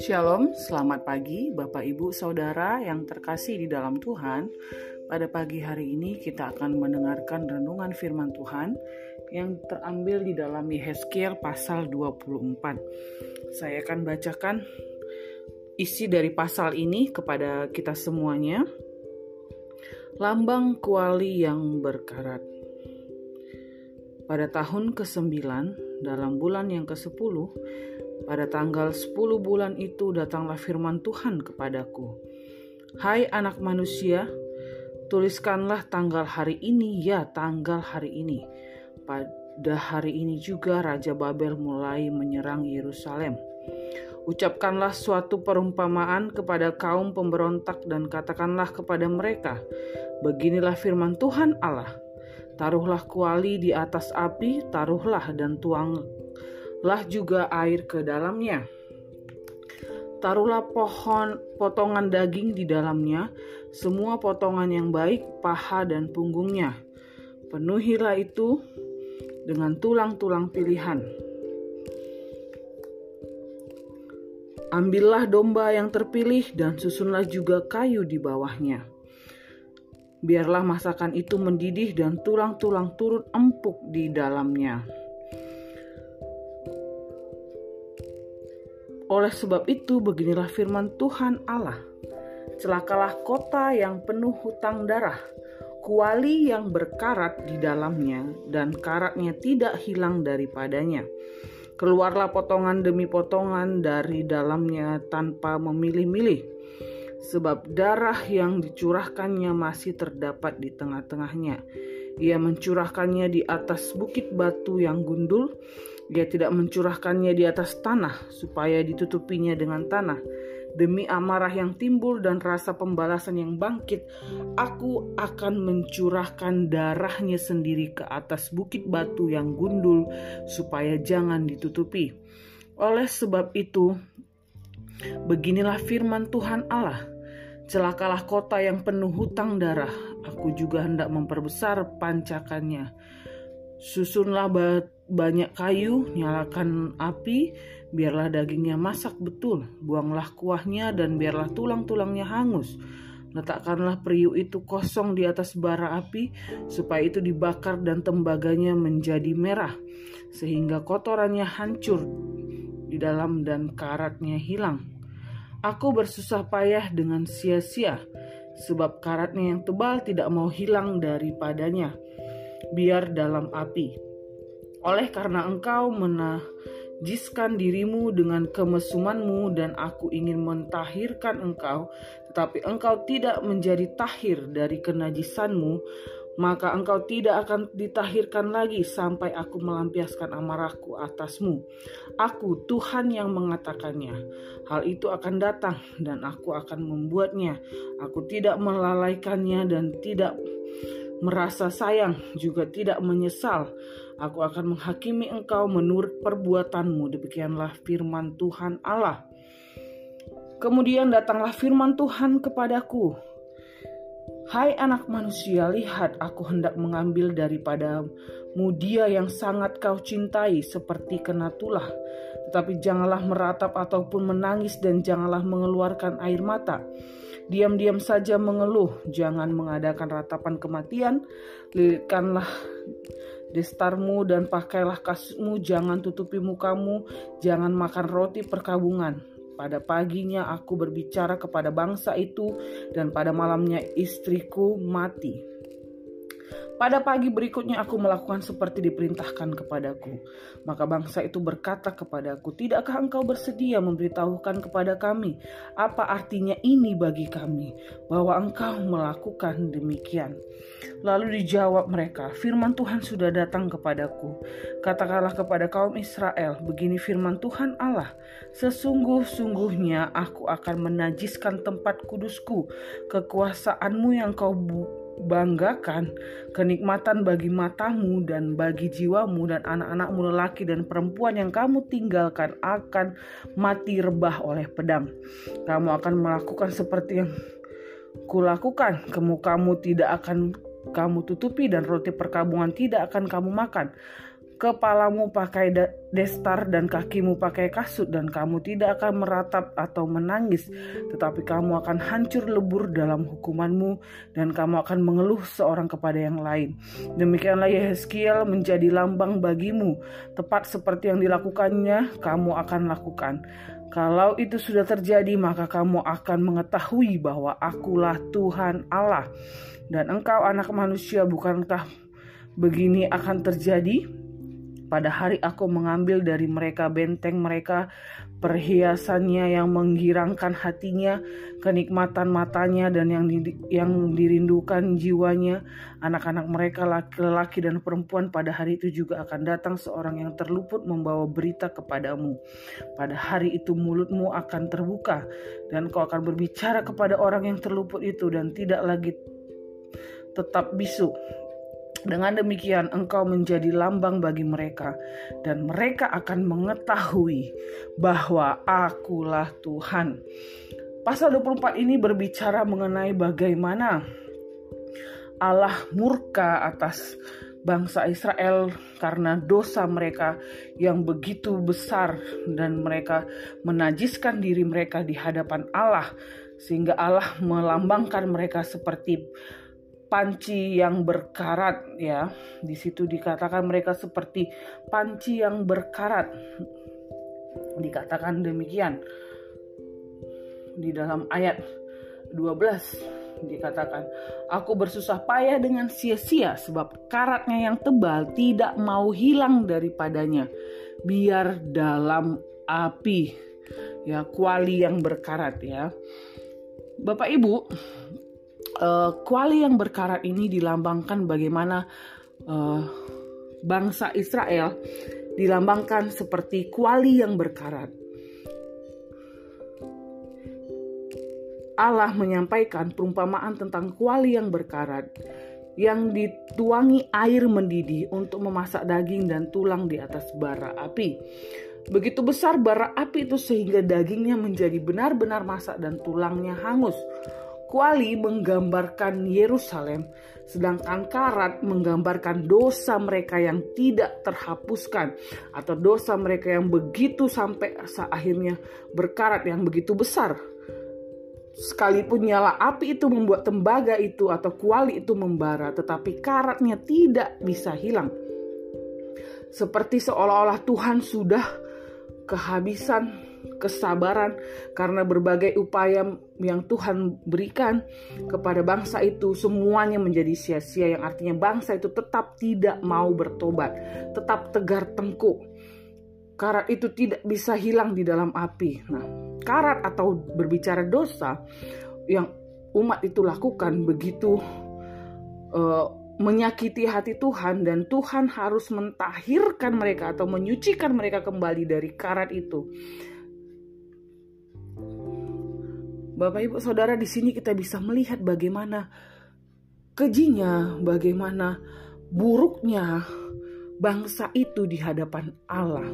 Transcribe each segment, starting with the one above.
Shalom, selamat pagi Bapak Ibu Saudara yang terkasih di dalam Tuhan. Pada pagi hari ini kita akan mendengarkan renungan firman Tuhan yang terambil di dalam Yehezkiel pasal 24. Saya akan bacakan isi dari pasal ini kepada kita semuanya. Lambang kuali yang berkarat. Pada tahun ke-9 dalam bulan yang ke-10 pada tanggal 10 bulan itu datanglah firman Tuhan kepadaku. Hai anak manusia, tuliskanlah tanggal hari ini, ya tanggal hari ini. Pada hari ini juga Raja Babel mulai menyerang Yerusalem. Ucapkanlah suatu perumpamaan kepada kaum pemberontak dan katakanlah kepada mereka, Beginilah firman Tuhan Allah, taruhlah kuali di atas api, taruhlah dan tuang lah juga air ke dalamnya. Taruhlah pohon potongan daging di dalamnya, semua potongan yang baik, paha dan punggungnya. Penuhilah itu dengan tulang-tulang pilihan. Ambillah domba yang terpilih dan susunlah juga kayu di bawahnya. Biarlah masakan itu mendidih dan tulang-tulang turut empuk di dalamnya. Oleh sebab itu, beginilah firman Tuhan Allah: "Celakalah kota yang penuh hutang darah, kuali yang berkarat di dalamnya, dan karatnya tidak hilang daripadanya. Keluarlah potongan demi potongan dari dalamnya tanpa memilih-milih, sebab darah yang dicurahkannya masih terdapat di tengah-tengahnya. Ia mencurahkannya di atas bukit batu yang gundul." Dia tidak mencurahkannya di atas tanah supaya ditutupinya dengan tanah. Demi amarah yang timbul dan rasa pembalasan yang bangkit, aku akan mencurahkan darahnya sendiri ke atas bukit batu yang gundul supaya jangan ditutupi. Oleh sebab itu, beginilah firman Tuhan Allah. Celakalah kota yang penuh hutang darah. Aku juga hendak memperbesar pancakannya. Susunlah banyak kayu, nyalakan api, biarlah dagingnya masak betul, buanglah kuahnya dan biarlah tulang-tulangnya hangus. Letakkanlah periuk itu kosong di atas bara api, supaya itu dibakar dan tembaganya menjadi merah, sehingga kotorannya hancur di dalam dan karatnya hilang. Aku bersusah payah dengan sia-sia, sebab karatnya yang tebal tidak mau hilang daripadanya. Biar dalam api oleh karena engkau menajiskan dirimu dengan kemesumanmu dan aku ingin mentahirkan engkau, tetapi engkau tidak menjadi tahir dari kenajisanmu, maka engkau tidak akan ditahirkan lagi sampai aku melampiaskan amarahku atasmu. Aku Tuhan yang mengatakannya. Hal itu akan datang dan aku akan membuatnya. Aku tidak melalaikannya dan tidak merasa sayang, juga tidak menyesal. Aku akan menghakimi engkau menurut perbuatanmu. Demikianlah firman Tuhan Allah. Kemudian datanglah firman Tuhan kepadaku. Hai anak manusia, lihat aku hendak mengambil daripadamu dia yang sangat kau cintai seperti kena tulah. Tetapi janganlah meratap ataupun menangis dan janganlah mengeluarkan air mata Diam-diam saja mengeluh, jangan mengadakan ratapan kematian. Lilitkanlah destarmu dan pakailah kasutmu, jangan tutupi mukamu, jangan makan roti perkabungan. Pada paginya aku berbicara kepada bangsa itu, dan pada malamnya istriku mati. Pada pagi berikutnya aku melakukan seperti diperintahkan kepadaku. Maka bangsa itu berkata kepadaku, Tidakkah engkau bersedia memberitahukan kepada kami apa artinya ini bagi kami, bahwa engkau melakukan demikian? Lalu dijawab mereka, firman Tuhan sudah datang kepadaku. Katakanlah kepada kaum Israel, begini firman Tuhan Allah, sesungguh-sungguhnya aku akan menajiskan tempat kudusku, kekuasaanmu yang kau banggakan kenikmatan bagi matamu dan bagi jiwamu dan anak-anakmu lelaki dan perempuan yang kamu tinggalkan akan mati rebah oleh pedang. Kamu akan melakukan seperti yang kulakukan. Kamu tidak akan kamu tutupi dan roti perkabungan tidak akan kamu makan. Kepalamu pakai destar dan kakimu pakai kasut dan kamu tidak akan meratap atau menangis tetapi kamu akan hancur lebur dalam hukumanmu dan kamu akan mengeluh seorang kepada yang lain. Demikianlah Yehezkiel menjadi lambang bagimu. Tepat seperti yang dilakukannya kamu akan lakukan. Kalau itu sudah terjadi, maka kamu akan mengetahui bahwa Akulah Tuhan Allah, dan engkau, anak manusia, bukankah begini akan terjadi? Pada hari aku mengambil dari mereka benteng mereka, perhiasannya yang menggirangkan hatinya, kenikmatan matanya dan yang di, yang dirindukan jiwanya. Anak-anak mereka laki-laki dan perempuan pada hari itu juga akan datang seorang yang terluput membawa berita kepadamu. Pada hari itu mulutmu akan terbuka dan kau akan berbicara kepada orang yang terluput itu dan tidak lagi tetap bisu dengan demikian engkau menjadi lambang bagi mereka dan mereka akan mengetahui bahwa akulah Tuhan. Pasal 24 ini berbicara mengenai bagaimana Allah murka atas bangsa Israel karena dosa mereka yang begitu besar dan mereka menajiskan diri mereka di hadapan Allah sehingga Allah melambangkan mereka seperti panci yang berkarat ya. Di situ dikatakan mereka seperti panci yang berkarat. Dikatakan demikian. Di dalam ayat 12 dikatakan, "Aku bersusah payah dengan sia-sia sebab karatnya yang tebal tidak mau hilang daripadanya, biar dalam api." Ya, kuali yang berkarat ya. Bapak Ibu, uh, kuali yang berkarat ini dilambangkan bagaimana uh, bangsa Israel dilambangkan seperti kuali yang berkarat. Allah menyampaikan perumpamaan tentang kuali yang berkarat yang dituangi air mendidih untuk memasak daging dan tulang di atas bara api. Begitu besar bara api itu sehingga dagingnya menjadi benar-benar masak dan tulangnya hangus. Kuali menggambarkan Yerusalem, sedangkan karat menggambarkan dosa mereka yang tidak terhapuskan atau dosa mereka yang begitu sampai akhirnya berkarat yang begitu besar. Sekalipun nyala api itu membuat tembaga itu atau kuali itu membara, tetapi karatnya tidak bisa hilang. Seperti seolah-olah Tuhan sudah kehabisan kesabaran karena berbagai upaya yang Tuhan berikan kepada bangsa itu semuanya menjadi sia-sia yang artinya bangsa itu tetap tidak mau bertobat, tetap tegar tengkuk. Karat itu tidak bisa hilang di dalam api. Nah, karat atau berbicara dosa yang umat itu lakukan begitu uh, menyakiti hati Tuhan dan Tuhan harus mentahirkan mereka atau menyucikan mereka kembali dari karat itu. Bapak Ibu Saudara di sini kita bisa melihat bagaimana kejinya, bagaimana buruknya bangsa itu di hadapan Allah.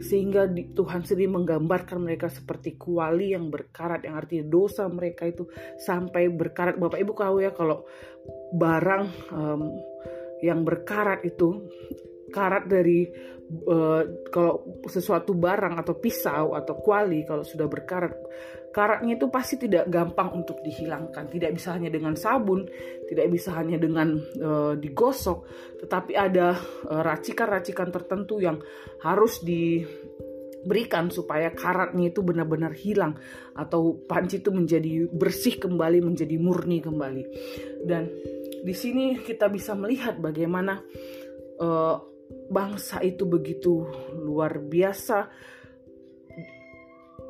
Sehingga Tuhan sendiri menggambarkan mereka seperti kuali yang berkarat yang artinya dosa mereka itu sampai berkarat. Bapak Ibu tahu ya kalau barang um, yang berkarat itu karat dari uh, kalau sesuatu barang atau pisau atau kuali kalau sudah berkarat karatnya itu pasti tidak gampang untuk dihilangkan. Tidak bisa hanya dengan sabun, tidak bisa hanya dengan e, digosok, tetapi ada eh, racikan-racikan tertentu yang harus diberikan supaya karatnya itu benar-benar hilang atau panci itu menjadi bersih kembali, menjadi murni kembali. Dan di sini kita bisa melihat bagaimana e, bangsa itu begitu luar biasa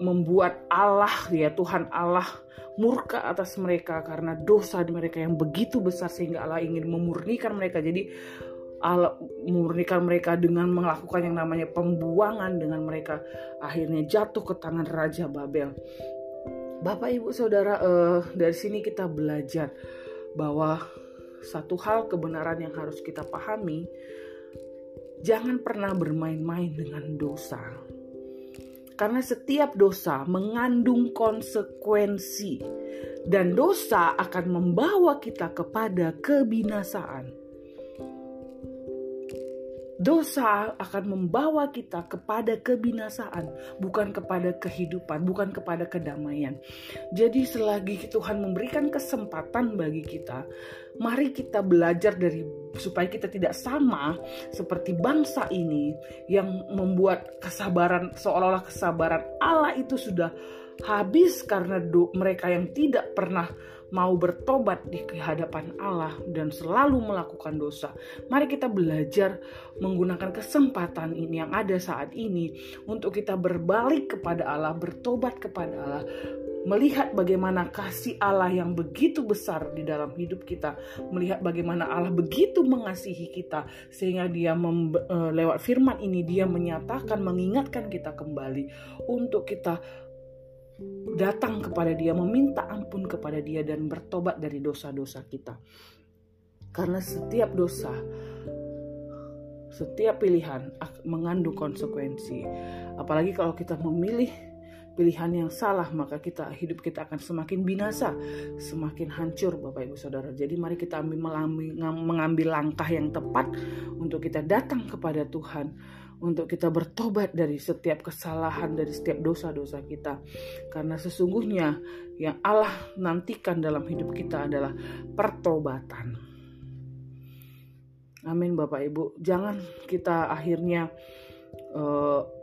membuat Allah ya Tuhan Allah murka atas mereka karena dosa mereka yang begitu besar sehingga Allah ingin memurnikan mereka. Jadi Allah memurnikan mereka dengan melakukan yang namanya pembuangan dengan mereka akhirnya jatuh ke tangan Raja Babel. Bapak Ibu Saudara uh, dari sini kita belajar bahwa satu hal kebenaran yang harus kita pahami jangan pernah bermain-main dengan dosa karena setiap dosa mengandung konsekuensi, dan dosa akan membawa kita kepada kebinasaan. Dosa akan membawa kita kepada kebinasaan, bukan kepada kehidupan, bukan kepada kedamaian. Jadi selagi Tuhan memberikan kesempatan bagi kita, mari kita belajar dari supaya kita tidak sama seperti bangsa ini yang membuat kesabaran seolah-olah kesabaran Allah itu sudah habis karena do, mereka yang tidak pernah mau bertobat di hadapan Allah dan selalu melakukan dosa. Mari kita belajar menggunakan kesempatan ini yang ada saat ini untuk kita berbalik kepada Allah, bertobat kepada Allah, melihat bagaimana kasih Allah yang begitu besar di dalam hidup kita, melihat bagaimana Allah begitu mengasihi kita sehingga dia uh, lewat firman ini dia menyatakan mengingatkan kita kembali untuk kita datang kepada Dia, meminta ampun kepada Dia, dan bertobat dari dosa-dosa kita. Karena setiap dosa, setiap pilihan mengandung konsekuensi. Apalagi kalau kita memilih pilihan yang salah, maka kita hidup kita akan semakin binasa, semakin hancur, Bapak Ibu Saudara. Jadi mari kita ambil mengambil langkah yang tepat untuk kita datang kepada Tuhan untuk kita bertobat dari setiap kesalahan, dari setiap dosa-dosa kita. Karena sesungguhnya yang Allah nantikan dalam hidup kita adalah pertobatan. Amin Bapak Ibu. Jangan kita akhirnya uh,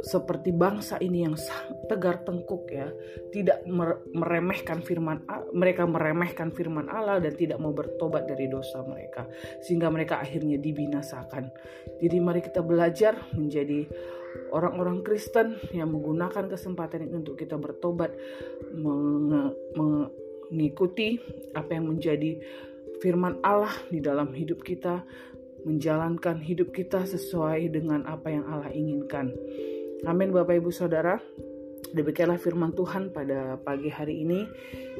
seperti bangsa ini yang tegar tengkuk ya, tidak meremehkan firman mereka meremehkan firman Allah dan tidak mau bertobat dari dosa mereka sehingga mereka akhirnya dibinasakan. Jadi mari kita belajar menjadi orang-orang Kristen yang menggunakan kesempatan ini untuk kita bertobat mengikuti apa yang menjadi firman Allah di dalam hidup kita menjalankan hidup kita sesuai dengan apa yang Allah inginkan. Amin Bapak Ibu Saudara. Demikianlah firman Tuhan pada pagi hari ini.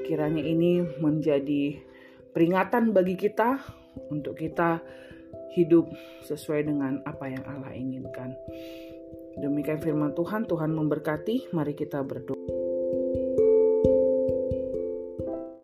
Kiranya ini menjadi peringatan bagi kita untuk kita hidup sesuai dengan apa yang Allah inginkan. Demikian firman Tuhan, Tuhan memberkati. Mari kita berdoa.